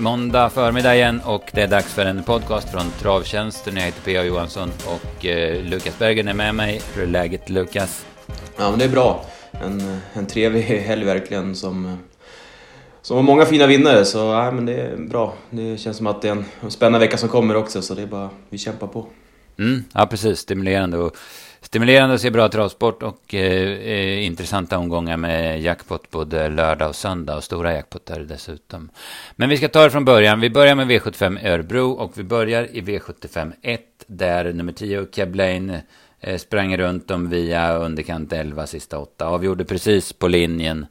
Måndag förmiddag igen och det är dags för en podcast från Travtjänsten. Jag heter P.A. Johansson och eh, Lukas Bergen är med mig. Hur är läget Lukas? Ja men det är bra. En, en trevlig helg verkligen som, som har många fina vinnare så ja, men det är bra. Det känns som att det är en, spännande vecka som kommer också så det är bara vi kämpar på. Mm, ja precis, stimulerande. Och Stimulerande att se bra travsport och eh, eh, intressanta omgångar med jackpot både lördag och söndag och stora jackpotar dessutom. Men vi ska ta det från början. Vi börjar med V75 Örebro och vi börjar i V75 1 där nummer 10 Keblain eh, sprang runt dem via underkant 11 sista 8. Avgjorde precis på linjen.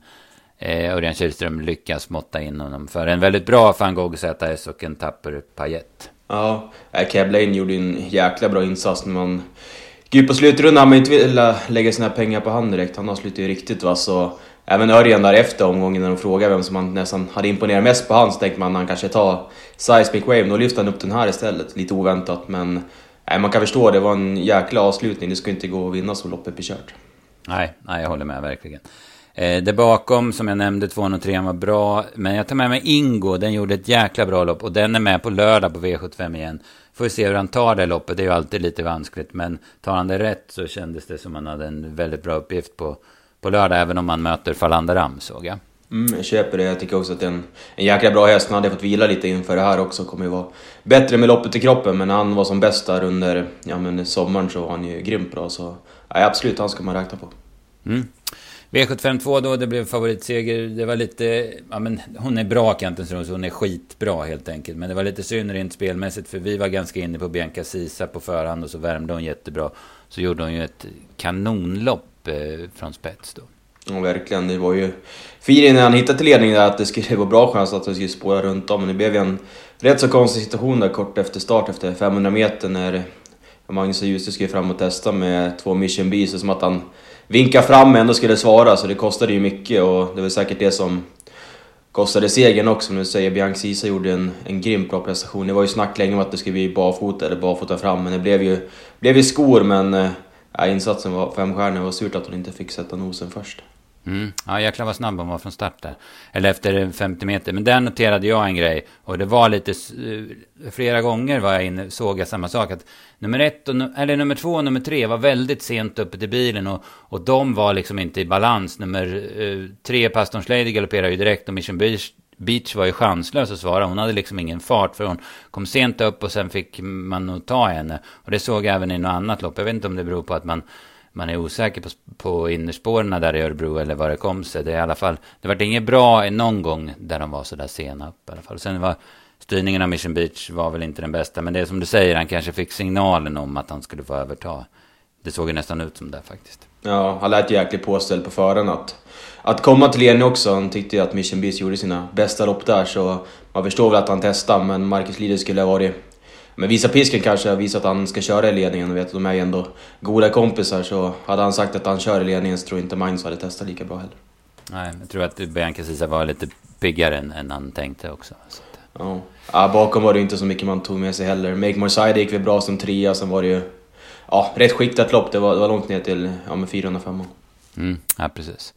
Eh, Örjan Kihlström lyckas måtta in honom för en väldigt bra van Gogh ZS och en tapper pajet. Ja, Keblain gjorde en jäkla bra insats när man Gud, på slutrundan har man inte velat lägga sina pengar på han direkt. Han har slutat ju riktigt va, så... Även Örjan där efter omgången när de frågade vem som han nästan hade imponerat mest på han så tänkte man att han kanske tar Seismic Wave. Då lyfte han upp den här istället, lite oväntat men... Nej, man kan förstå, det var en jäkla avslutning. Det ska inte gå att vinna så loppet blir kört. Nej, nej, jag håller med verkligen. Eh, det bakom, som jag nämnde, 203 var bra. Men jag tar med mig Ingo, den gjorde ett jäkla bra lopp. Och den är med på lördag på V75 igen. Får vi se hur han tar det loppet, det är ju alltid lite vanskligt. Men tar han det rätt så kändes det som att han hade en väldigt bra uppgift på, på lördag. Även om han möter Falandaram, såg jag. Mm, jag köper det. Jag tycker också att det är en, en jäkla bra häst. Han hade fått vila lite inför det här också. Kommer ju vara bättre med loppet i kroppen. Men när han var som bäst där under ja, men sommaren så var han ju grymt bra. Så ja, absolut, han ska man räkna på. Mm. V752 då, det blev favoritseger. Det var lite... Ja, men hon är bra, Kanten hon är skitbra helt enkelt. Men det var lite synd rent spelmässigt, för vi var ganska inne på Bianca Sisa på förhand och så värmde hon jättebra. Så gjorde hon ju ett kanonlopp eh, från spets då. Ja, verkligen. Det var ju Firin när han hittade till ledningen där att det skulle vara bra chans att det skulle spåra runt om. Men det blev ju en rätt så konstig situation där kort efter start, efter 500 meter när Magnus och Djuse skulle fram och testa med två Mission Bees. Som att han vinka fram men ändå skulle svara så det kostade ju mycket och det var säkert det som kostade segern också. Nu säger, Bianca Sisa gjorde en, en grymt bra prestation. Det var ju snack länge om att det skulle bli barfota eller barfota fram men det blev ju, blev ju skor men äh, insatsen var femstjärnig. Det var surt att hon inte fick sätta nosen först. Mm. Ja, jäklar vad snabb hon var från start där. Eller efter 50 meter. Men där noterade jag en grej. Och det var lite... Eh, flera gånger var jag inne, såg jag samma sak. Att nummer ett, och, eller nummer två och nummer tre var väldigt sent uppe till bilen. Och, och de var liksom inte i balans. Nummer eh, tre, Pastorns Lady, galopperade ju direkt. Och Mission Beach, Beach var ju chanslös att svara. Hon hade liksom ingen fart. För hon kom sent upp och sen fick man nog ta henne. Och det såg jag även i något annat lopp. Jag vet inte om det beror på att man man är osäker på, på innerspåren där i Örebro eller vad det kom sig. Det är i alla fall, det var inget bra någon gång där de var så där sena upp i alla fall. Sen var styrningen av Mission Beach var väl inte den bästa. Men det är som du säger, han kanske fick signalen om att han skulle få överta. Det såg ju nästan ut som det faktiskt. Ja, han lät jäkligt påställd på förhand att, att komma till Leni också. Han tyckte ju att Mission Beach gjorde sina bästa lopp där så man förstår väl att han testade men Marcus Lider skulle ha varit men visa pisken kanske, visa att han ska köra i ledningen. Vet, de är ju ändå goda kompisar så hade han sagt att han kör i ledningen så tror jag inte Magnus hade testat lika bra heller. Nej, jag tror att Bianca Sisa var lite piggare än, än han tänkte också. Så. Ja. ja, bakom var det inte så mycket man tog med sig heller. Make More Side gick väl bra som trea, sen var det ju ja, rätt skiktat lopp. Det var, det var långt ner till ja, med 405. Mm, ja, precis.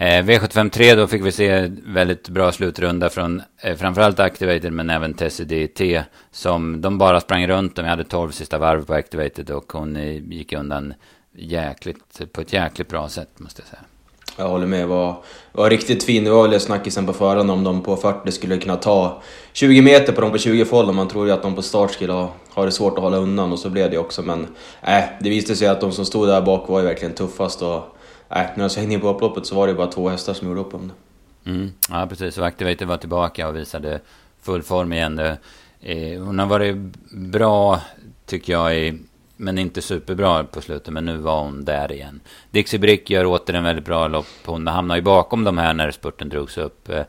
Eh, V753 då fick vi se väldigt bra slutrunda från eh, framförallt Activated men även Tessie DT. Som de bara sprang runt om. Vi hade 12 sista varv på Activated och hon eh, gick undan jäkligt, på ett jäkligt bra sätt måste jag säga. Jag håller med. Var, var riktigt fin. Det var väl snackisen på förhand om de på 40 skulle kunna ta 20 meter på dem på 20 fold. Man trodde att de på start skulle ha, ha det svårt att hålla undan och så blev det också. Men äh, det visade sig att de som stod där bak var ju verkligen tuffast. Och, Nej, när jag hängde in på upploppet så var det bara två hästar som gjorde upp om det. Mm. Ja, precis. Och Activator var tillbaka och visade full form igen. Eh, hon har varit bra, tycker jag, i, men inte superbra på slutet. Men nu var hon där igen. Dixie Brick gör åter en väldigt bra lopp. Hon hamnar ju bakom de här när spurten drogs upp. Eh,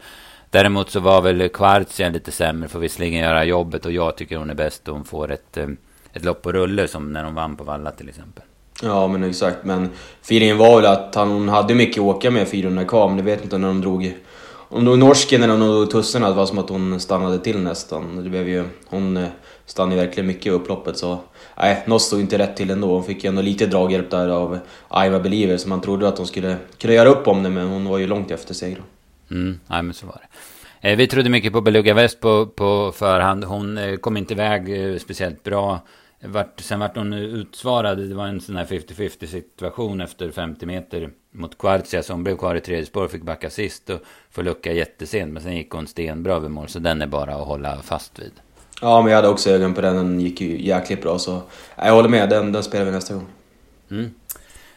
däremot så var väl Kvartsia lite sämre. Får visserligen göra jobbet och jag tycker hon är bäst. Och hon får ett, eh, ett lopp på rulle som när hon vann på Valla till exempel. Ja men exakt, men feelingen var väl att han hade mycket att åka med 400 kvar, men det vet inte när de drog... Om det var norsken eller om det var tussen, det var som att hon stannade till nästan. Det blev ju, hon eh, stannade verkligen mycket i upploppet så... Nej, Noss stod inte rätt till ändå. Hon fick ju ändå lite draghjälp där av Iva Believer, så man trodde att hon skulle kunna göra upp om det, men hon var ju långt efter segern. Mm, nej men så var det. Eh, vi trodde mycket på Beluga West på, på förhand. Hon eh, kom inte iväg speciellt bra. Vart, sen vart hon utsvarad. Det var en sån här 50-50 situation efter 50 meter mot Quartzia. Så hon blev kvar i tredje spår och fick backa sist och få lucka jättesent. Men sen gick hon stenbra över mål. Så den är bara att hålla fast vid. Ja, men jag hade också ögon på den. Den gick ju jäkligt bra. Så jag håller med. Den, den spelar vi nästa gång. Mm.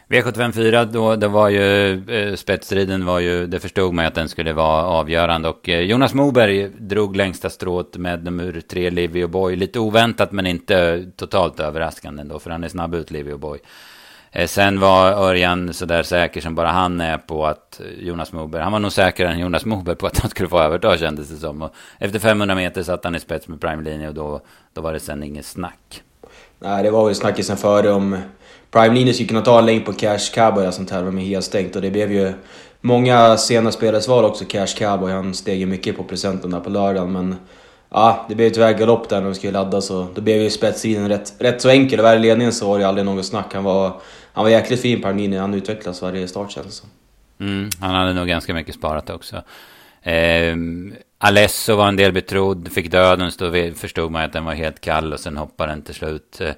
V754 då, det var ju eh, spetsstriden var ju, det förstod man att den skulle vara avgörande och eh, Jonas Moberg drog längsta strået med nummer tre Livio Boy. Lite oväntat men inte totalt överraskande ändå för han är snabb ut Livio Boy. Eh, sen var Örjan sådär säker som bara han är på att eh, Jonas Moberg, han var nog säkrare än Jonas Moberg på att han skulle få överta kändes det som. Och efter 500 meter satt han i spets med prime linje och då, då var det sen inget snack. Nej, det var väl snackisen före om Prime Linus skulle kunna ta en längd på Cash Cowboy och sånt här, med helt stängt och det blev ju många sena spelares val också, Cash Cowboy. Han steg ju mycket på presenten där på lördagen men ja, det blev tyvärr galopp där när de skulle ladda så då blev ju spetstriden rätt, rätt så enkel. Och väl i ledningen så var det aldrig något snack. Han var, han var jäkligt fin Prime Linus, han utvecklas varje start känns det mm, Han hade nog ganska mycket sparat också. Eh, Alesso var en del betrodd, fick döden, så förstod man att den var helt kall och sen hoppade den till slut. Eh,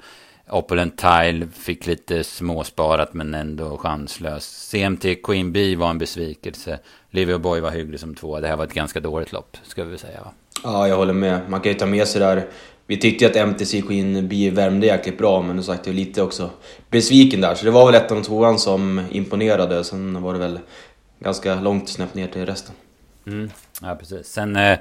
Opulent Tile fick lite småsparat men ändå chanslös. CMT Queen Bee var en besvikelse. Livio Boy var hygglig som två. Det här var ett ganska dåligt lopp, ska vi säga va? Ja, jag håller med. Man kan ju ta med sig där. Vi tyckte ju att MTC Queen Bee värmde jäkligt bra, men som sagt, jag är lite också besviken där. Så det var väl ettan och tvåan som imponerade. Sen var det väl ganska långt snäpp ner till resten. Mm. Ja, precis. Sen... Eh,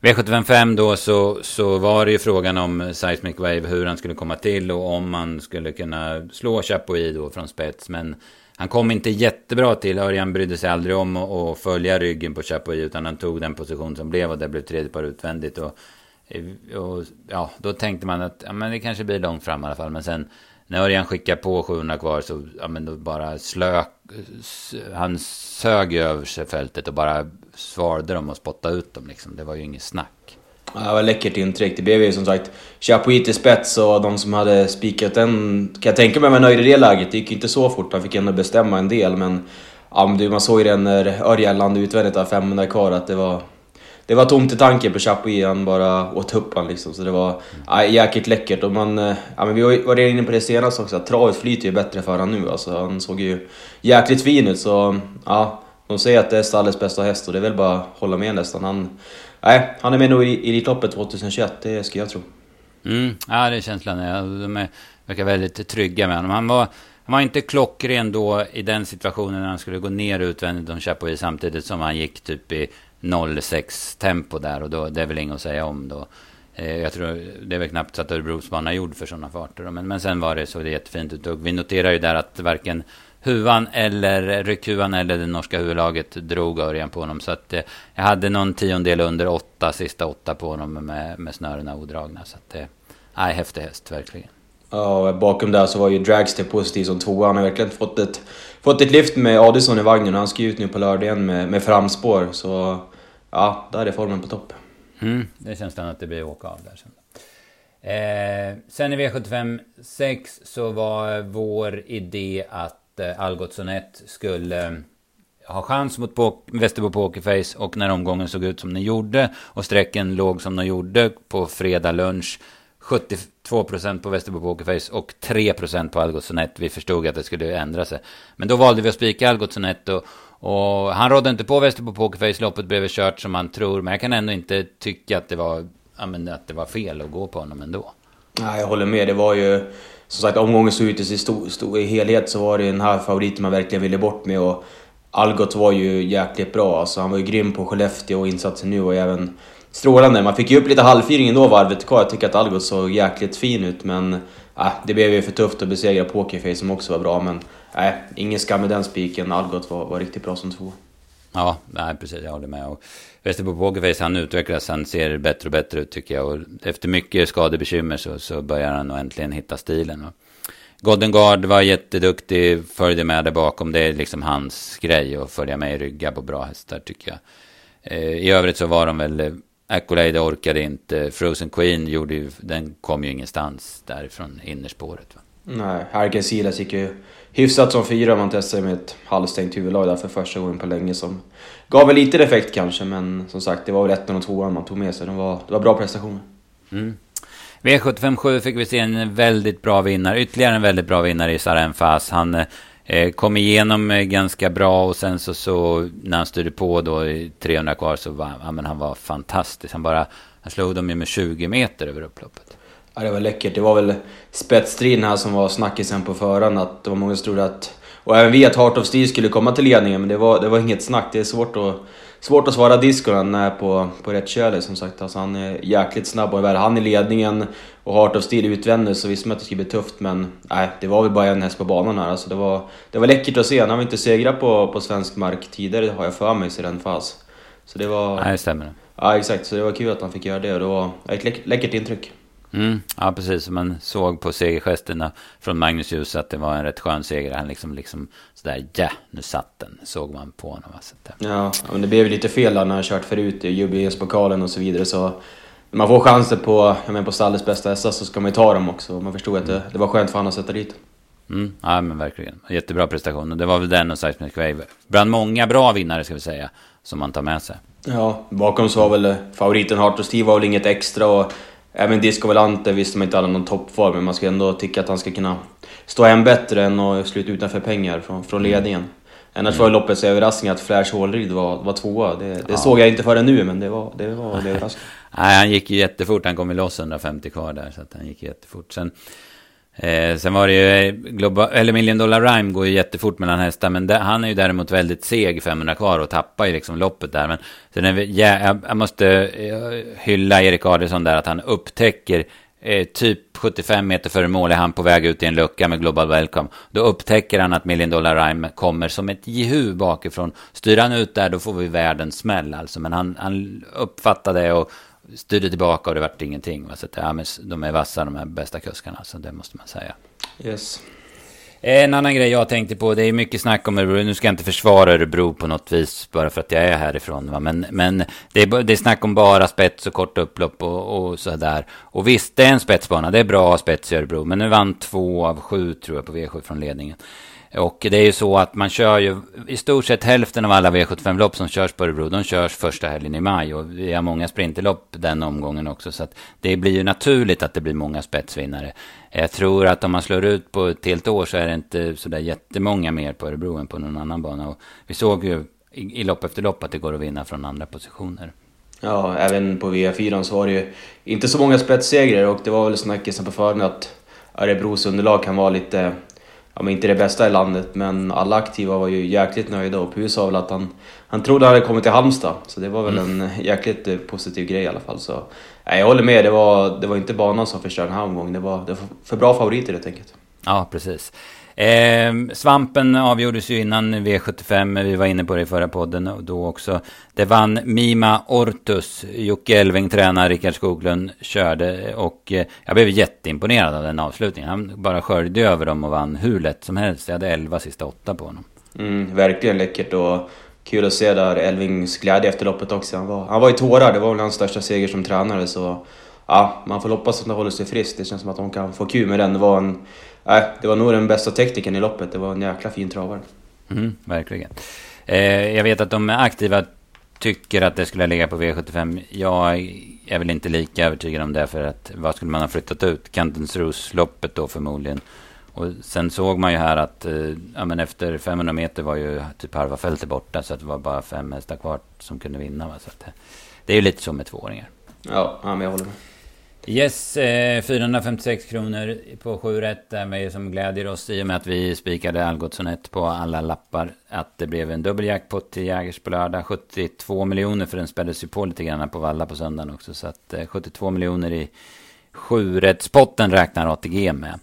V755 då så, så var det ju frågan om Seismic Wave, hur han skulle komma till och om man skulle kunna slå Chapuis då från spets. Men han kom inte jättebra till. Örjan brydde sig aldrig om att följa ryggen på Chapuis utan han tog den position som blev och det blev tredje par utvändigt. Och, och ja, då tänkte man att ja, men det kanske blir långt fram i alla fall. Men sen när Örjan skickade på 700 kvar så ja, men då bara slök... Han sög över sig fältet och bara svarade dem och spottade ut dem liksom. Det var ju inget snack. Ja, det var läckert intryck. Det blev ju som sagt Chapuis till spets och de som hade spikat den kan jag tänka mig var nöjda i det läget. Det gick ju inte så fort, han fick ändå bestämma en del men... Ja, men man såg ju det när Örjan landade utvändigt av 500 kvar att det var det var tomt i tanken på Chapuis, han bara åt upp han liksom. Så det var ja, jäkligt läckert. Och man, eh, ja, men vi var redan inne på det senast också, att travet flyter ju bättre för honom nu. Alltså, han såg ju jäkligt fin ut. Så ja, de säger att det är stallets bästa häst och det är väl bara att hålla med nästan. Han, nej, han är med nog i Elitloppet 2021, det ska jag tro. Mm, ja, det är känslan. De är, verkar väldigt trygga med honom. Han var, han var inte klockren då i den situationen när han skulle gå ner utvändigt om Chapuis samtidigt som han gick typ i 06 tempo där och då, det är väl inget att säga om då. Eh, jag tror det är väl knappt så att Örebros bana är gjord för sådana farter. Men, men sen var det så det jättefint ut. Och vi noterar ju där att varken huvan eller ryckhuvan eller det norska huvudlaget drog Örjan på honom. Så att eh, jag hade någon tiondel under åtta, sista åtta på honom med, med snörena odragna. Så att det, eh, nej, häftig häst verkligen. Ja, bakom där så var ju Dragster positiv som tvåa. Han har verkligen fått ett, fått ett lyft med Adison i vagnen. Han ska ut nu på lördag igen med, med framspår. Så ja, där är formen på topp. Mm, det känns att det blir åka av där sen. Eh, sen i V75 6 så var vår idé att eh, Algotsson 1 skulle eh, ha chans mot Västerbo Pokerface och när omgången såg ut som den gjorde och sträcken låg som den gjorde på fredag lunch 72% på Västerbo Pokerface och 3% på Algotsson 1. Vi förstod att det skulle ändra sig. Men då valde vi att spika Algotsson 1 och, och han rådde inte på Västerbo Pokerface. Loppet blev kört som man tror. Men jag kan ändå inte tycka att det var, ja, men att det var fel att gå på honom ändå. Nej, jag håller med. Det var ju... Som sagt, omgången såg ut i stor, stor, i helhet så var det den här favoriten man verkligen ville bort med. Och Algot var ju jäkligt bra. Alltså, han var ju grym på Skellefteå och insatsen nu och även strålande. Man fick ju upp lite halvfyring ändå varvet kvar. Jag tycker att Algot såg jäkligt fin ut men äh, det blev ju för tufft att besegra Pokerface som också var bra. Men nej, äh, ingen skam i den spiken. Algot var, var riktigt bra som två. Ja, nej, precis. Jag håller med. Och Västerbo Pokerface, han utvecklas. Han ser bättre och bättre ut tycker jag. Och efter mycket skadebekymmer så, så börjar han nog äntligen hitta stilen. Och Golden Guard var jätteduktig, följde med där bakom. Det är liksom hans grej att följa med i ryggar på bra hästar tycker jag. Eh, I övrigt så var de väl eh, Accolade orkade inte. Frozen Queen gjorde ju, den kom ju ingenstans därifrån innerspåret. Va? Nej, Harken Silas gick ju hyfsat som fyra. Man testade med ett halvstängt huvudlag där för första gången på länge som gav väl lite effekt kanske, men som sagt, det var väl ettan och tvåan man tog med sig. Det var, det var bra prestationer. Mm. V757 fick vi se en väldigt bra vinnare, ytterligare en väldigt bra vinnare i Saren Fas. Han eh, Eh, kom igenom eh, ganska bra och sen så, så när han styrde på då 300 kvar så var ja, men han var fantastisk. Han bara, han slog dem ju med 20 meter över upploppet. Ja, det var läckert. Det var väl spetsstriden här som var snackisen på förhand. Att det var många som trodde att... Och även vi att Heart of Steel skulle komma till ledningen, men det var, det var inget snack. Det är svårt att, svårt att svara disco när han är på, på rätt köle som sagt. Alltså, han är jäkligt snabb och väl han i ledningen och Heart of Steel utvändigt så visste man att det skulle bli tufft men nej, det var väl bara en häst på banan här. Alltså, det, var, det var läckert att se. Han har inte segrat på, på svensk mark tidigare har jag för mig sedan fas. Så det var... Nej, det stämmer. Ja, exakt. Så det var kul att han fick göra det och det var ett läckert intryck. Mm, ja, precis. Man såg på segergesterna från Magnus Ljus att det var en rätt skön seger. Han liksom, liksom sådär, ja, nu satt den. Såg man på honom. Alltså. Ja, men det blev lite fel när han kört förut i jubileumspokalen och så vidare. Så när man får chansen på, jag menar, på stallets bästa hästar så ska man ju ta dem också. Man förstod att det, det var skönt för honom att sätta dit. Mm, ja men verkligen. Jättebra prestation. Och det var väl den och Seismic Wave. Bland många bra vinnare ska vi säga. Som man tar med sig. Ja, bakom så var väl favoriten Heart of Steve var väl inget extra. Och Även Disco Volante visste man inte hade någon toppform, men man ska ändå tycka att han ska kunna stå än bättre än att sluta utanför pengar från, från mm. ledningen. Annars var loppets överraskning att Flash Hålryd var, var tvåa. Det, det ja. såg jag inte förrän nu, men det var, det var det överraskning. Nej, han gick ju jättefort. Han kom ju loss 150 kvar där, så att han gick jättefort. Sen, Eh, sen var det ju, eh, Global, eller Million Dollar Rhyme går ju jättefort mellan hästar. Men det, han är ju däremot väldigt seg 500 kvar och tappar ju liksom loppet där. Men sen är vi, ja, jag, måste eh, hylla Erik Adelsson där att han upptäcker eh, typ 75 meter före mål är han på väg ut i en lucka med Global Welcome. Då upptäcker han att Million Dollar Rhyme kommer som ett jehu bakifrån. Styr han ut där då får vi världens smäll alltså. Men han, han uppfattar det och styrde tillbaka och det vart ingenting. Så att, ja, men de är vassa de här bästa kuskarna, så det måste man säga. Yes. En annan grej jag tänkte på, det är mycket snack om Örebro. Nu ska jag inte försvara Örebro på något vis, bara för att jag är härifrån. Va? Men, men det, är, det är snack om bara spets och korta upplopp och, och sådär. Och visst, det är en spetsbana. Det är bra spets i Örebro. Men nu vann två av sju, tror jag, på V7 från ledningen. Och det är ju så att man kör ju i stort sett hälften av alla V75-lopp som körs på Örebro, de körs första helgen i maj. Och vi har många sprinterlopp den omgången också. Så att det blir ju naturligt att det blir många spetsvinnare. Jag tror att om man slår ut på ett helt år så är det inte sådär jättemånga mer på Örebro än på någon annan bana. Och vi såg ju i, i lopp efter lopp att det går att vinna från andra positioner. Ja, även på V4 så var det ju inte så många spetssegrar och det var väl snackisen på förhand att Örebros underlag kan vara lite ja, men inte det bästa i landet, men alla aktiva var ju jäkligt nöjda och Pus sa väl att han, han trodde han hade kommit till Halmstad. Så det var väl mm. en jäkligt eh, positiv grej i alla fall. Så, nej, jag håller med, det var, det var inte banan som förstörde den här omgången. Det var, det var för bra favoriter helt enkelt. Ja, precis. Eh, svampen avgjordes ju innan V75, vi var inne på det i förra podden då också. Det vann Mima Ortus, Jocke Elving tränar, Rickard Skoglund körde och eh, jag blev jätteimponerad av den avslutningen. Han bara sköljde över dem och vann hur lätt som helst. Jag hade 11 sista åtta på honom. Mm, verkligen läckert och kul att se där Elvings glädje efter loppet också. Han var, han var i tårar, det var väl hans största seger som tränare så ja, man får hoppas att han håller sig frisk. Det känns som att de kan få kul med den. Det var en nej, det var nog den bästa tekniken i loppet. Det var en jäkla fin travare. Mm, verkligen. Eh, jag vet att de aktiva tycker att det skulle ligga på V75. Jag är väl inte lika övertygad om det. För att vad skulle man ha flyttat ut? Kantensros-loppet då förmodligen. Och sen såg man ju här att eh, ja, men efter 500 meter var ju typ halva fältet borta. Så att det var bara fem hästar kvar som kunde vinna. Va? Så att, det är ju lite så med tvååringar. Ja, ja men jag håller med. Yes, eh, 456 kronor på 7 rätt är som glädjer oss i och med att vi spikade Algotsson 1 på alla lappar. Att det blev en dubbel jackpot till Jägers på lördag. 72 miljoner för den späddes ju på lite grann på Valla på söndagen också. Så att eh, 72 miljoner i 7 rättspotten räknar ATG med.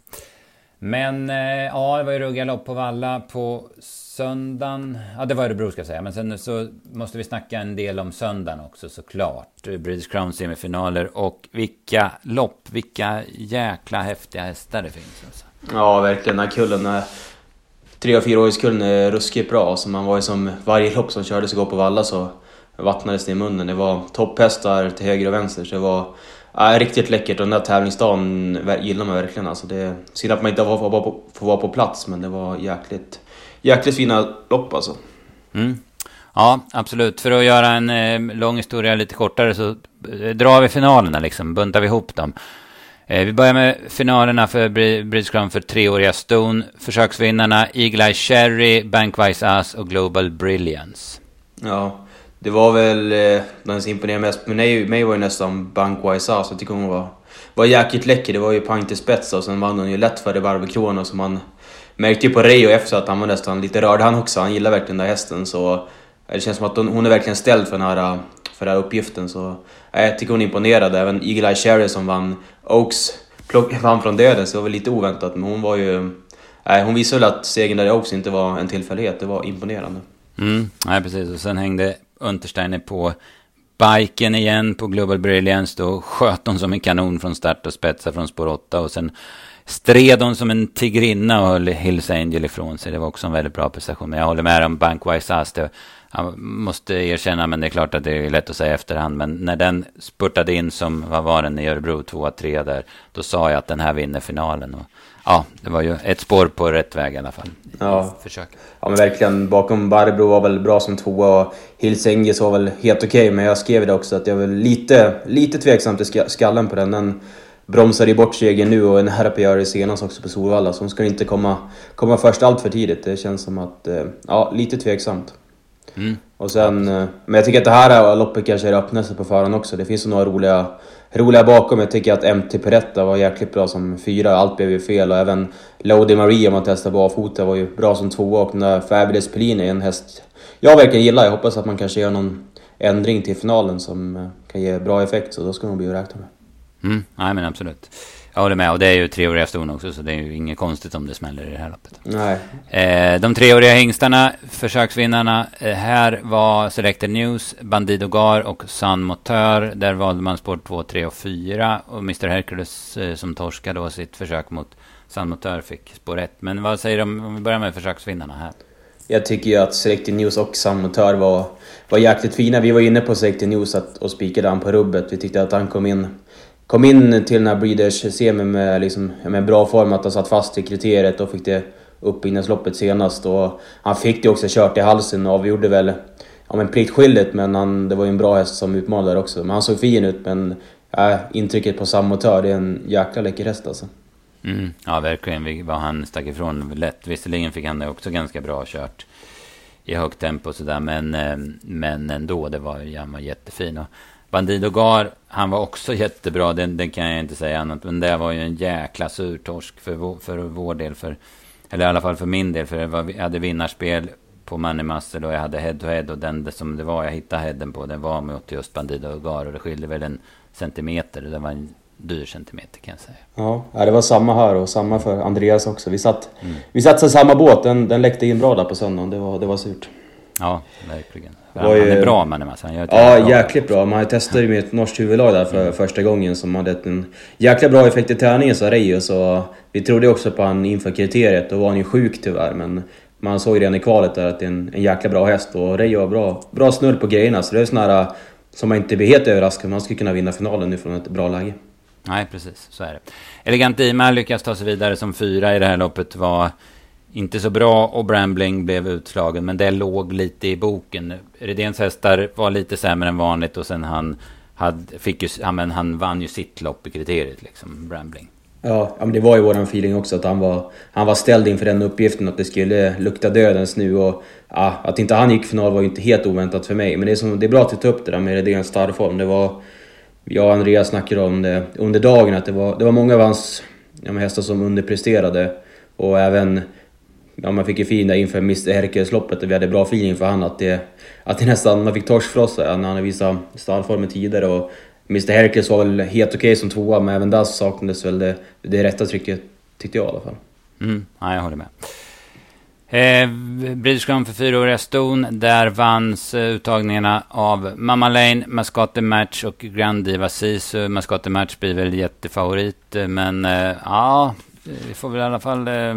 Men eh, ja, det var ju ruggiga lopp på Valla på söndagen. Ja, det var Örebro ska jag säga. Men sen så måste vi snacka en del om söndagen också såklart. British Crown semifinaler och vilka lopp, vilka jäkla häftiga hästar det finns. Alltså. Ja, verkligen. Den här kullen är... Tre och fyraåringskullen är ruskigt bra. Så man var ju som varje lopp som kördes igår på Valla så vattnades det i munnen. Det var topphästar till höger och vänster. Så det var ja, riktigt läckert och den där tävlingsdagen gillar man verkligen. Alltså det synd att man inte får vara på, får vara på plats men det var jäkligt, jäkligt fina lopp alltså. Mm. Ja, absolut. För att göra en eh, lång historia lite kortare så eh, drar vi finalerna liksom, buntar vi ihop dem. Eh, vi börjar med finalerna för British Crown för treåriga Stone. Försöksvinnarna Eagle Eye Cherry, Bankwise Ass och Global Brilliance. Ja, det var väl eh, den som imponerade mest. på mig, mig var ju nästan Bankwise Ass. Jag tycker hon var, var jäkligt läcker. Det var ju pang till spets och sen vann hon ju lätt för det Krona Så man märkte ju på Reijo efter att han var nästan lite rörd han också. Han gillar verkligen den där hästen. Så eh, det känns som att hon är verkligen ställd för den här, för den här uppgiften. Så eh, jag tycker hon imponerade. Även Eagle Eye Cherry som vann Oaks plock, vann från döden, så det var väl lite oväntat. Men hon var ju... Nej, hon visade väl att segern där i Oaks inte var en tillfällighet. Det var imponerande. Mm, nej, precis. Och sen hängde Untersteiner på biken igen på Global Brilliance. Då sköt hon som en kanon från start och spetsade från spår 8. Och sen stred hon som en tigrinna och höll Hills Angel ifrån sig. Det var också en väldigt bra prestation. Men jag håller med om Bankwise Ass. Jag måste erkänna, men det är klart att det är lätt att säga efterhand. Men när den spurtade in som, vad var den i Örebro, 2-3 där. Då sa jag att den här vinner finalen. Och, ja, det var ju ett spår på rätt väg i alla fall. Ja, Försök. ja men verkligen. Bakom Barbro var väl bra som tvåa och Hills Engels var väl helt okej. Okay, men jag skrev det också att jag var lite, lite tveksam till skallen på den. den bromsar i bort segern nu och på att göra det senast också på Solvalla. Så hon ska inte komma, komma först allt för tidigt. Det känns som att, eh, ja, lite tveksamt. Mm. Och sen, eh, men jag tycker att det här loppet kanske är det öppnaste på förhand också. Det finns några roliga, roliga bakom. Jag tycker att MT Peretta var jäkligt bra som fyra. Allt blev ju fel och även Lodi Marie, om man testar barfota var ju bra som tvåa. Och den där Fabulous Pellini är en häst jag verkligen gillar. Jag hoppas att man kanske gör någon ändring till finalen som eh, kan ge bra effekt. Så då ska de bli att räkna med. Mm, nej men absolut. Jag håller med. Och det är ju treåriga ston också, så det är ju inget konstigt om det smäller i det här loppet. Nej. Eh, de treåriga hingstarna, försöksvinnarna. Eh, här var Selected News, Bandido Gar och Sun Motör. Där valde man spår 2, 3 och 4. Och Mr Hercules eh, som torskade då sitt försök mot Sun Motör fick spår 1. Men vad säger du om, vi börjar med försöksvinnarna här? Jag tycker ju att Selected News och Sun Motör var, var jäkligt fina. Vi var inne på Selected News att, och spikade han på rubbet. Vi tyckte att han kom in kom in till den här Breeders-semin med, liksom, med bra form, att han satt fast i kriteriet och fick det uppbyggnadsloppet senast. Och han fick det också kört i halsen och avgjorde väl ja, men pliktskyldigt, men han, det var ju en bra häst som utmanade där också. Men han såg fin ut, men ja, intrycket på samma det är en jäkla läcker häst alltså. Mm, ja, verkligen. Vad han stack ifrån lätt. Visserligen fick han det också ganska bra kört i högt tempo och sådär, men, eh, men ändå, det var, han var jättefin. Och Bandido Gar, han var också jättebra, den, den kan jag inte säga annat. Men det var ju en jäkla surtorsk för för vår del. För, eller i alla fall för min del. För jag, var, jag hade vinnarspel på Money Muscle och jag hade head to head. Och den som det var jag hittade headen på, den var mot just Bandido Gar. Och det skilde väl en centimeter. Det var en dyr centimeter kan jag säga. Ja, det var samma här och samma för Andreas också. Vi satt, mm. vi satt i samma båt, den, den läckte in bra där på söndagen. Det var, det var surt. Ja, verkligen. Han, han är bra man han gör Ja, bra. jäkligt bra. Man testade ju med ett norskt huvudlag där för mm. första gången som hade en jäkla bra effekt i träningen sa Reijo. Så vi trodde också på han inför kriteriet. Då var han ju sjuk tyvärr men man såg ju redan i kvalet där att det är en, en jäkla bra häst och Reijo har bra, bra snurr på grejerna. Så det är sån här som man inte blir helt överraskad Man skulle kunna vinna finalen nu från ett bra läge. Nej, precis. Så är det. Elegant Dima lyckas ta sig vidare som fyra i det här loppet. Var inte så bra och Brambling blev utslagen. Men det låg lite i boken. Redéns hästar var lite sämre än vanligt och sen han, hade, fick ju, ja, men han vann ju sitt lopp i kriteriet liksom, Brambling. Ja, men det var ju våran feeling också att han var, han var ställd inför den uppgiften att det skulle lukta dödens nu och ja, att inte han gick final var ju inte helt oväntat för mig. Men det är, som, det är bra att du tar upp det där med Redéns starrform. Det var, jag och Andreas snackade om det under dagen att det var, det var många av hans ja, hästar som underpresterade och även ja, man fick ju feeling där inför Mr Hercules-loppet och vi hade bra feeling för han att det, att det nästan, man fick torsk för oss när han visade stallformen tidigare och Mr Hercules var väl helt okej okay som tvåa men även där saknades väl det, det rätta trycket tyckte jag i alla fall. Mm, ja, jag håller med. Eh, British Grand för fyraåriga Stone. Där vanns eh, uttagningarna av Mamma Lane, Mascotte Match och Grand Diva Sisu. Mascotte Match blir väl jättefavorit. Eh, men eh, ja, vi får väl i alla fall eh,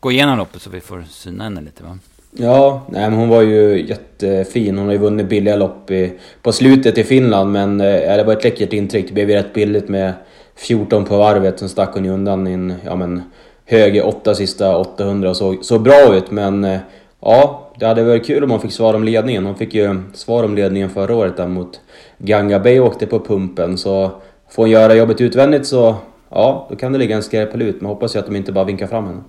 gå igenom loppet så vi får syna henne lite va? Ja, nej, men hon var ju jättefin. Hon har ju vunnit billiga lopp i, på slutet i Finland men eh, det var ett läckert intryck. Det blev ju rätt billigt med 14 på varvet. Sen stack hon ju undan i en ja, men, höger åtta sista 800 och såg, såg bra ut men eh, ja, det hade varit kul om hon fick svar om ledningen. Hon fick ju svar om ledningen förra året där mot Ganga Bay och åkte på pumpen så får hon göra jobbet utvändigt så ja, då kan det ligga en skräpel ut. Men hoppas jag att de inte bara vinkar fram henne.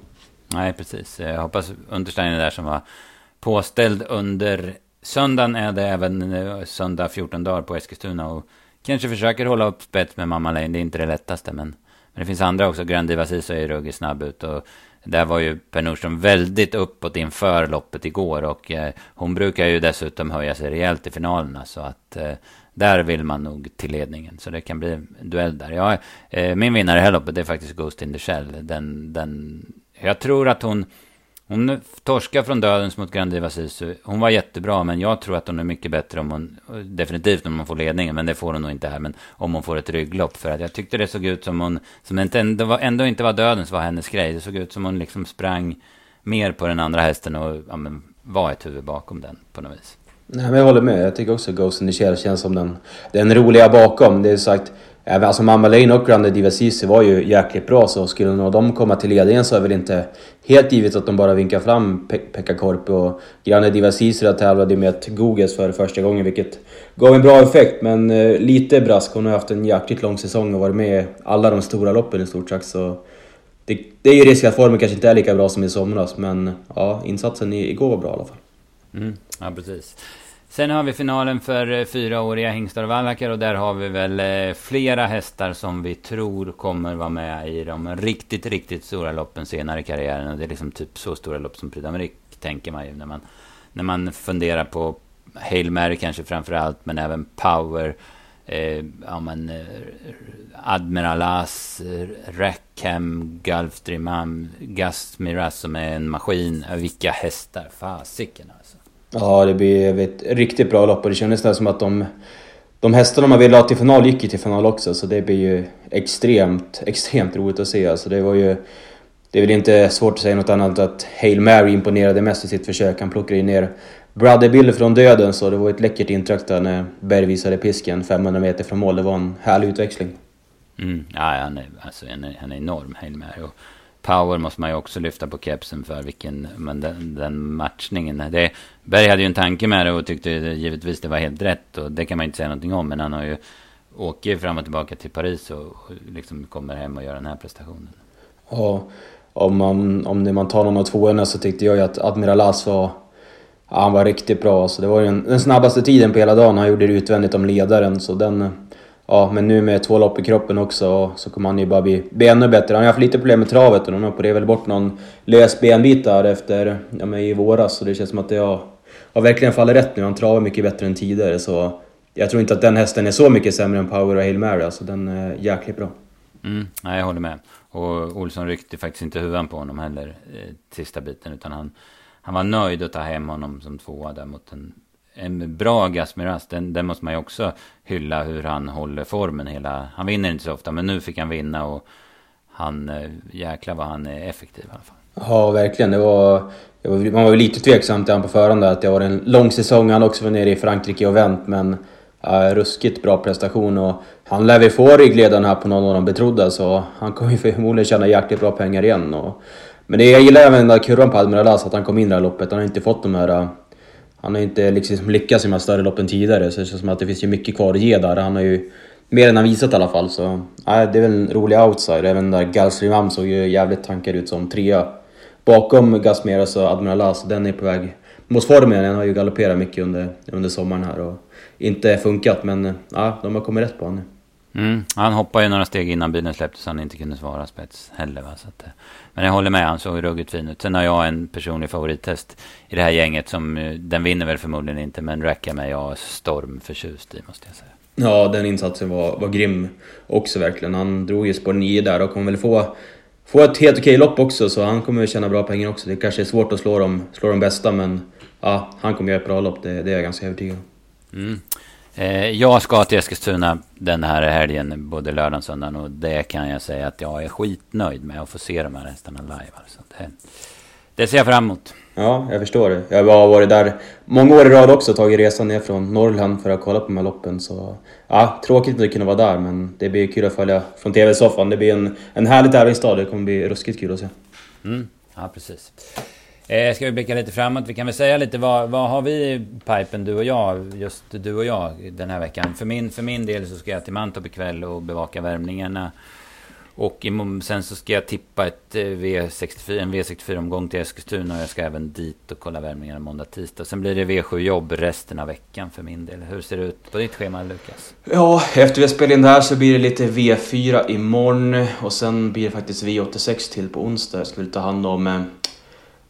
Nej, precis. Jag hoppas Untersteiner där som var påställd under söndagen är det även eh, söndag 14 dagar på Eskilstuna och kanske försöker hålla upp spets med Mamma Lane. Det är inte det lättaste, men, men det finns andra också. Grandi Sisu är ju ruggigt snabb ut och där var ju Per Nordström väldigt uppåt inför loppet igår och eh, hon brukar ju dessutom höja sig rejält i finalerna så att eh, där vill man nog till ledningen. Så det kan bli en duell där. Ja, eh, min vinnare i det här loppet är faktiskt Ghost in the Shell. Den, den, jag tror att hon hon torskar från dödens mot Grandiva Sisu. Hon var jättebra, men jag tror att hon är mycket bättre om hon... Definitivt om hon får ledningen, men det får hon nog inte här. Men om hon får ett rygglopp. För att jag tyckte det såg ut som hon... Som inte, ändå, var, ändå inte var dödens var hennes grej. Det såg ut som hon liksom sprang mer på den andra hästen och ja, men, var ett huvud bakom den på något vis. Nej, men jag håller med. Jag tycker också Ghost in the Shell känns som den, den roliga bakom. Det är sagt... Även, alltså Mamma Lane och Grande Diva Cici var ju jäkligt bra så skulle nog de komma till ledningen så är det väl inte helt givet att de bara vinkar fram Pe Pekka Korpi och Grande Diva Cici tävlade med ett Goges för första gången vilket gav en bra effekt men eh, lite brask. Hon har haft en jäkligt lång säsong och varit med i alla de stora loppen i stort sett så det, det är ju risk att formen kanske inte är lika bra som i somras men ja, insatsen igår var bra i alla fall. Mm, ja, precis. Sen har vi finalen för eh, fyraåriga hingstar och vallackar och där har vi väl eh, flera hästar som vi tror kommer vara med i de riktigt, riktigt stora loppen senare i karriären. Och det är liksom typ så stora lopp som Prix d'Amérique tänker man ju när man, när man funderar på Hail Mary kanske framför allt, men även Power. Eh, ja, men, eh, Admiralas, eh, Rackham, Gulfstream, Gus Miraz som är en maskin. Vilka hästar, fasiken alltså. Ja, det blev ett riktigt bra lopp och det kändes nästan som att de, de hästarna man ville ha till final gick ju till final också så det blir ju extremt, extremt roligt att se. Alltså det var ju... Det är väl inte svårt att säga något annat att Hail Mary imponerade mest i sitt försök. Han plockade ju ner Brother Bill från döden så det var ett läckert intryck där när Berg visade pisken 500 meter från mål. Det var en härlig utväxling. Mm, ja, han är, alltså, han är, han är enorm, Hail Mary. Och Power måste man ju också lyfta på kepsen för vilken, men den, den matchningen. Det, Berg hade ju en tanke med det och tyckte givetvis det var helt rätt och det kan man inte säga någonting om. Men han har ju åker fram och tillbaka till Paris och, och liksom kommer hem och gör den här prestationen. Ja, om man, om det man tar någon av tvåorna så tyckte jag ju att Admiral As var Ja, han var riktigt bra. Så det var ju den, den snabbaste tiden på hela dagen. Han gjorde det utvändigt om ledaren. Så den, Ja, men nu med två lopp i kroppen också så kommer han ju bara bli, bli ännu bättre. Han har haft lite problem med travet och de opererade väl bort någon lös benbit där efter, ja men i våras. Så det känns som att det har, har verkligen fallit rätt nu. Han travar mycket bättre än tidigare så jag tror inte att den hästen är så mycket sämre än Power och Hail Mary. Alltså den är jäkligt bra. Mm, nej, jag håller med. Och Olsson ryckte faktiskt inte huvudet på honom heller eh, sista biten. Utan han, han var nöjd att ta hem honom som tvåa där mot en en bra Gasmiras, den, den måste man ju också hylla hur han håller formen hela... Han vinner inte så ofta, men nu fick han vinna och han... Eh, jäklar vad han är effektiv i alla fall. Ja, verkligen. Det var, man var ju lite tveksam till honom på förhand att det var en lång säsong. Han också var nere i Frankrike och vänt, men ja, ruskigt bra prestation. Och han lär väl få ryggledaren här på någon av de betrodda, så han kommer ju förmodligen tjäna jäkligt bra pengar igen. Och, men det, jag gillar även den där kurvan på Admiral Lass, att han kom in i det här loppet. Han har inte fått de här han har ju inte liksom lyckats i de här större loppen tidigare, så det känns som att det finns ju mycket kvar att ge där. Han har ju mer än han visat i alla fall, så nej, det är väl en rolig outsider. Även där Galsrimam såg ju jävligt tankad ut som trea. Bakom Gasmeras och Admiral så den är på väg mot formen. Den har ju galopperat mycket under, under sommaren här och inte funkat, men ja, de har kommit rätt på honom. Mm, han hoppade ju några steg innan bilen släpptes så han inte kunde svara spets heller. Va? Så att, eh, men jag håller med, han såg ruggigt fin ut. Sen har jag en personlig favorittest i det här gänget som, eh, den vinner väl förmodligen inte, men Rackham är jag stormförtjust i måste jag säga. Ja, den insatsen var, var grym också verkligen. Han drog ju spår 9 där och kommer väl få, få ett helt okej lopp också, så han kommer tjäna bra pengar också. Det kanske är svårt att slå de, slå de bästa, men ja, han kommer göra ett bra lopp, det, det är jag ganska övertygad om. Mm. Eh, jag ska till Eskilstuna den här helgen, både lördagen och söndagen. Och det kan jag säga att jag är skitnöjd med att få se de här hästarna live. Alltså det, det ser jag fram emot. Ja, jag förstår det. Jag har varit där många år i rad också, tagit resan ner från Norrland för att kolla på de här loppen. Så ja, tråkigt att inte kunna vara där, men det blir kul att följa från TV-soffan. Det blir en, en härlig tävlingsdag, det kommer bli ruskigt kul att se. Mm. Ja, precis. Eh, ska vi blicka lite framåt? Vi kan väl säga lite vad, vad har vi i pipen, du och jag, just du och jag, den här veckan? För min, för min del så ska jag till Mantorp ikväll och bevaka värmningarna. Och sen så ska jag tippa ett eh, V64, en V64-omgång till Eskilstuna. Och jag ska även dit och kolla värmningarna måndag, tisdag. Sen blir det V7-jobb resten av veckan för min del. Hur ser det ut på ditt schema, Lukas? Ja, efter vi har spelat in det här så blir det lite V4 imorgon. Och sen blir det faktiskt V86 till på onsdag. Jag skulle ta hand om... Eh,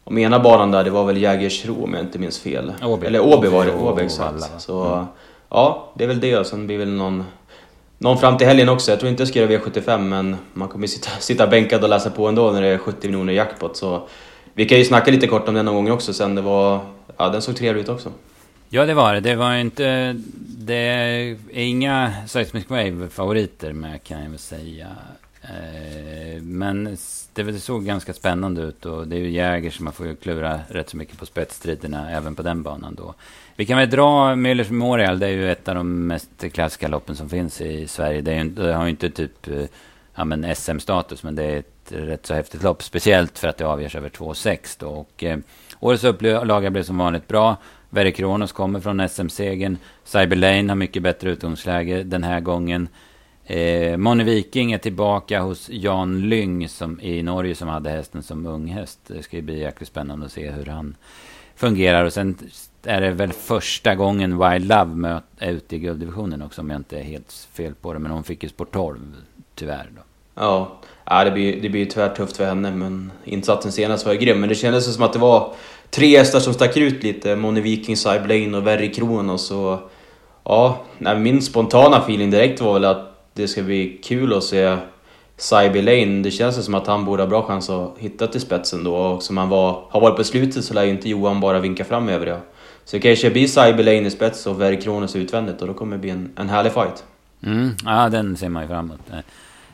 Eh, om ena banan där, det var väl Jägersro om jag inte minns fel. Åby. Eller Åby var det, Åby exakt. Så mm. ja, det är väl det. Och sen blir väl någon någon fram till helgen också. Jag tror inte jag ska göra V75 men man kommer sitta, sitta bänkad och läsa på ändå när det är 70 miljoner jackpot. Så vi kan ju snacka lite kort om den någon gång också sen. Det var, ja, den såg trevlig ut också. Ja, det var det. Det var inte... Det är inga Seismic Wave-favoriter med kan jag väl säga. Eh, men det såg ganska spännande ut och det är ju Jäger som man får ju klura rätt så mycket på spetsstriderna även på den banan då. Vi kan väl dra Müllers Memorial, det är ju ett av de mest klassiska loppen som finns i Sverige. Det, är ju, det har ju inte typ eh, ja, men SM-status, men det är ett rätt så häftigt lopp. Speciellt för att det avgörs över 2,6 då. Och, eh, årets upplaga blev som vanligt bra. Verre Kronos kommer från SM-segern. Cyber Lane har mycket bättre utgångsläge den här gången. Eh, Moni Viking är tillbaka hos Jan Lyng som, i Norge som hade hästen som unghäst. Det ska ju bli jäkligt spännande att se hur han fungerar. Och sen är det väl första gången Wild Love är ute i gulddivisionen också om jag inte är helt fel på det. Men hon fick ju sport 12 tyvärr då. Ja, ja det blir, det blir tyvärr tufft för henne men insatsen senast var ju grym. Men det kändes som att det var tre hästar som stack ut lite. Moni Viking, Cyblane och Verry Kronos. Och, ja, min spontana feeling direkt var väl att det ska bli kul att se Cyber Lane. Det känns som att han borde ha bra chans att hitta till spetsen då. Och som han var, har varit på slutet så lär ju inte Johan bara vinka fram övriga. Så det kanske blir Cyber Lane i spets och Verry Kronos utvändigt och då kommer det bli en, en härlig fight. Mm, ja, den ser man ju fram emot.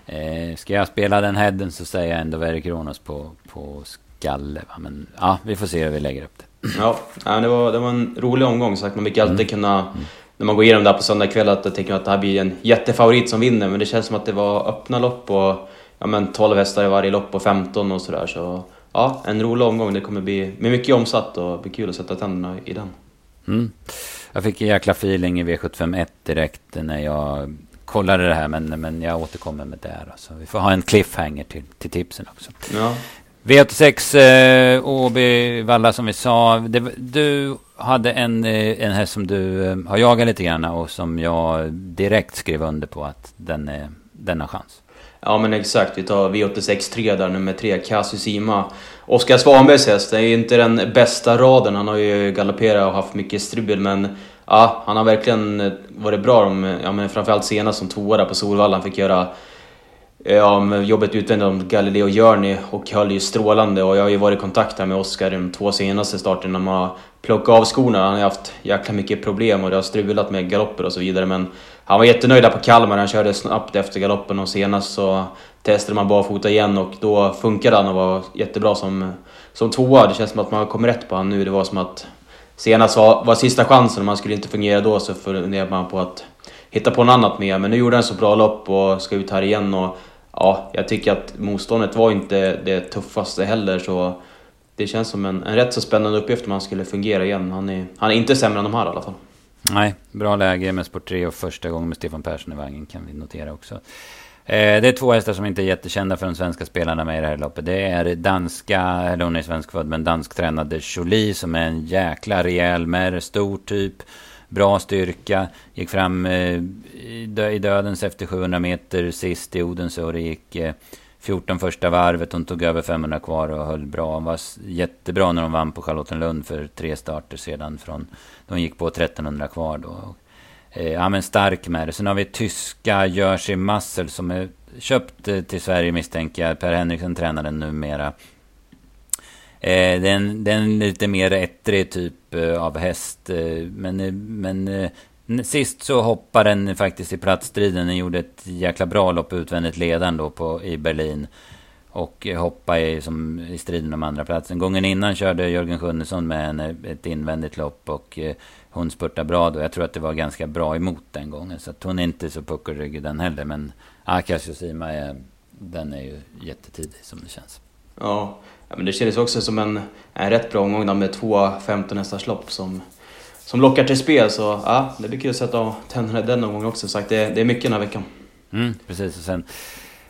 Eh, ska jag spela den headen så säger jag ändå Verry Kronos på, på skalle. Men ja, vi får se hur vi lägger upp det. Ja, det, var, det var en rolig omgång. Så man fick alltid mm. kunna... När man går igenom det här på söndag kväll att jag tänker att det här blir en jättefavorit som vinner. Men det känns som att det var öppna lopp och ja, men 12 hästar i varje lopp och 15 och sådär. Så ja, en rolig omgång. Det kommer bli med mycket omsatt och bli kul att sätta tänderna i den. Mm. Jag fick en jäkla feeling i V751 direkt när jag kollade det här. Men, men jag återkommer med det. Här, så vi får ha en cliffhanger till, till tipsen också. Ja. V86 eh, Åby Valla som vi sa. Det, du hade en, eh, en häst som du eh, har jagat lite grann och som jag direkt skrev under på att den, är, den har chans. Ja men exakt, vi tar V86 3 där, nummer 3, Kasusima. Oskar Svanbergs häst, det är ju inte den bästa raden, han har ju galopperat och haft mycket strul men ja, han har verkligen eh, varit bra, de, ja, men framförallt senast som tvåa där på Solvalla. Han fick göra Eh, ja, med jobbet utvändigt om Galileo Journey och höll ju strålande och jag har ju varit i kontakt här med Oskar de två senaste starterna. Man har plockat av skorna, han har haft jäkla mycket problem och det har strulat med galopper och så vidare men han var jättenöjd där på Kalmar, han körde snabbt efter galoppen och senast så testade man barfota igen och då funkade han och var jättebra som, som tvåa. Det känns som att man har kommit rätt på honom nu. Det var som att senast var, var sista chansen och man skulle inte fungera då så funderade man på att hitta på något annat med. Men nu gjorde han så bra lopp och ska ut här igen och ja, jag tycker att motståndet var inte det tuffaste heller så det känns som en, en rätt så spännande uppgift om han skulle fungera igen. Han är, han är inte sämre än de här i alla fall. Nej, bra läge med Sport 3 och första gången med Stefan Persson i vagnen kan vi notera också. Eh, det är två hästar som inte är jättekända för de svenska spelarna med i det här loppet. Det är danska, eller hon är svenskfödd, men dansktränade Jolie som är en jäkla rejäl mer stor typ. Bra styrka. Gick fram eh, i dödens efter 700 meter sist i Odense och det gick eh, 14 första varvet. Hon tog över 500 kvar och höll bra. Hon var jättebra när hon vann på Charlottenlund för tre starter sedan. Från, hon gick på 1300 kvar då. Eh, ja men stark med det. Sen har vi tyska Jersey Muscle som är köpt eh, till Sverige misstänker jag. Per Henriksen tränar den numera. Eh, den, den lite mer ettrig typ eh, av häst. Eh, men, eh, men eh, sist så hoppade den faktiskt i platsstriden. Den gjorde ett jäkla bra lopp utvändigt ledan då på, i Berlin. och hoppade i, som, i striden om andra platsen. Gången innan körde Jörgen Sjunnesson med en, eh, ett invändigt lopp och eh, hon spurtade bra då. Jag tror att det var ganska bra emot den gången. Så att hon är inte så puckelryggig den heller. Men Akash Josima är, den är ju jättetidig som det känns. Ja, ja men det kändes också som en, en rätt bra omgång med två 15 hästars lopp som, som lockar till spel. Så ja, det blir kul att sätta tänderna i den omgången också. Så det, det är mycket den här veckan. Mm, precis, och sen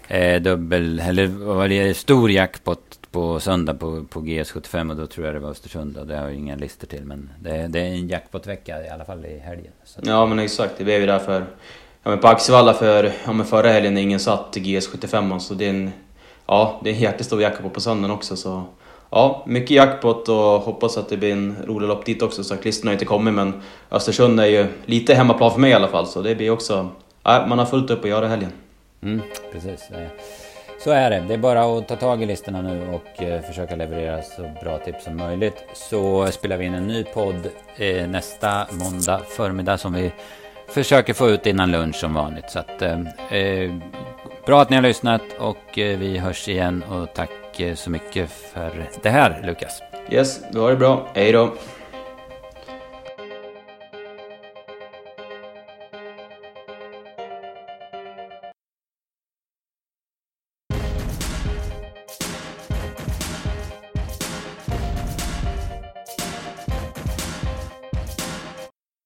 eh, dubbel, eller vad det är, stor jackpot på söndag på, på GS75 och då tror jag det var Östersund och det har jag inga listor till men det, det är en jackpotvecka i alla fall i helgen. ja men exakt, det blev ju därför Ja men på Axevalla för, ja men förra helgen när ingen satt GS75 så det är en... Ja, det är en jättestor jackpot på söndagen också så... Ja, mycket jackpot och hoppas att det blir en rolig lopp dit också. Så listorna har inte kommit men Östersund är ju lite hemmaplan för mig i alla fall så det blir också... Ja, man har fullt upp att göra i helgen. Mm, precis. Så är det. Det är bara att ta tag i listorna nu och eh, försöka leverera så bra tips som möjligt. Så spelar vi in en ny podd eh, nästa måndag förmiddag som vi försöker få ut innan lunch som vanligt. Så att, eh, eh bra att ni har lyssnat och eh, vi hörs igen och tack eh, så mycket för det här Lukas. Yes, du har det bra. Hej då.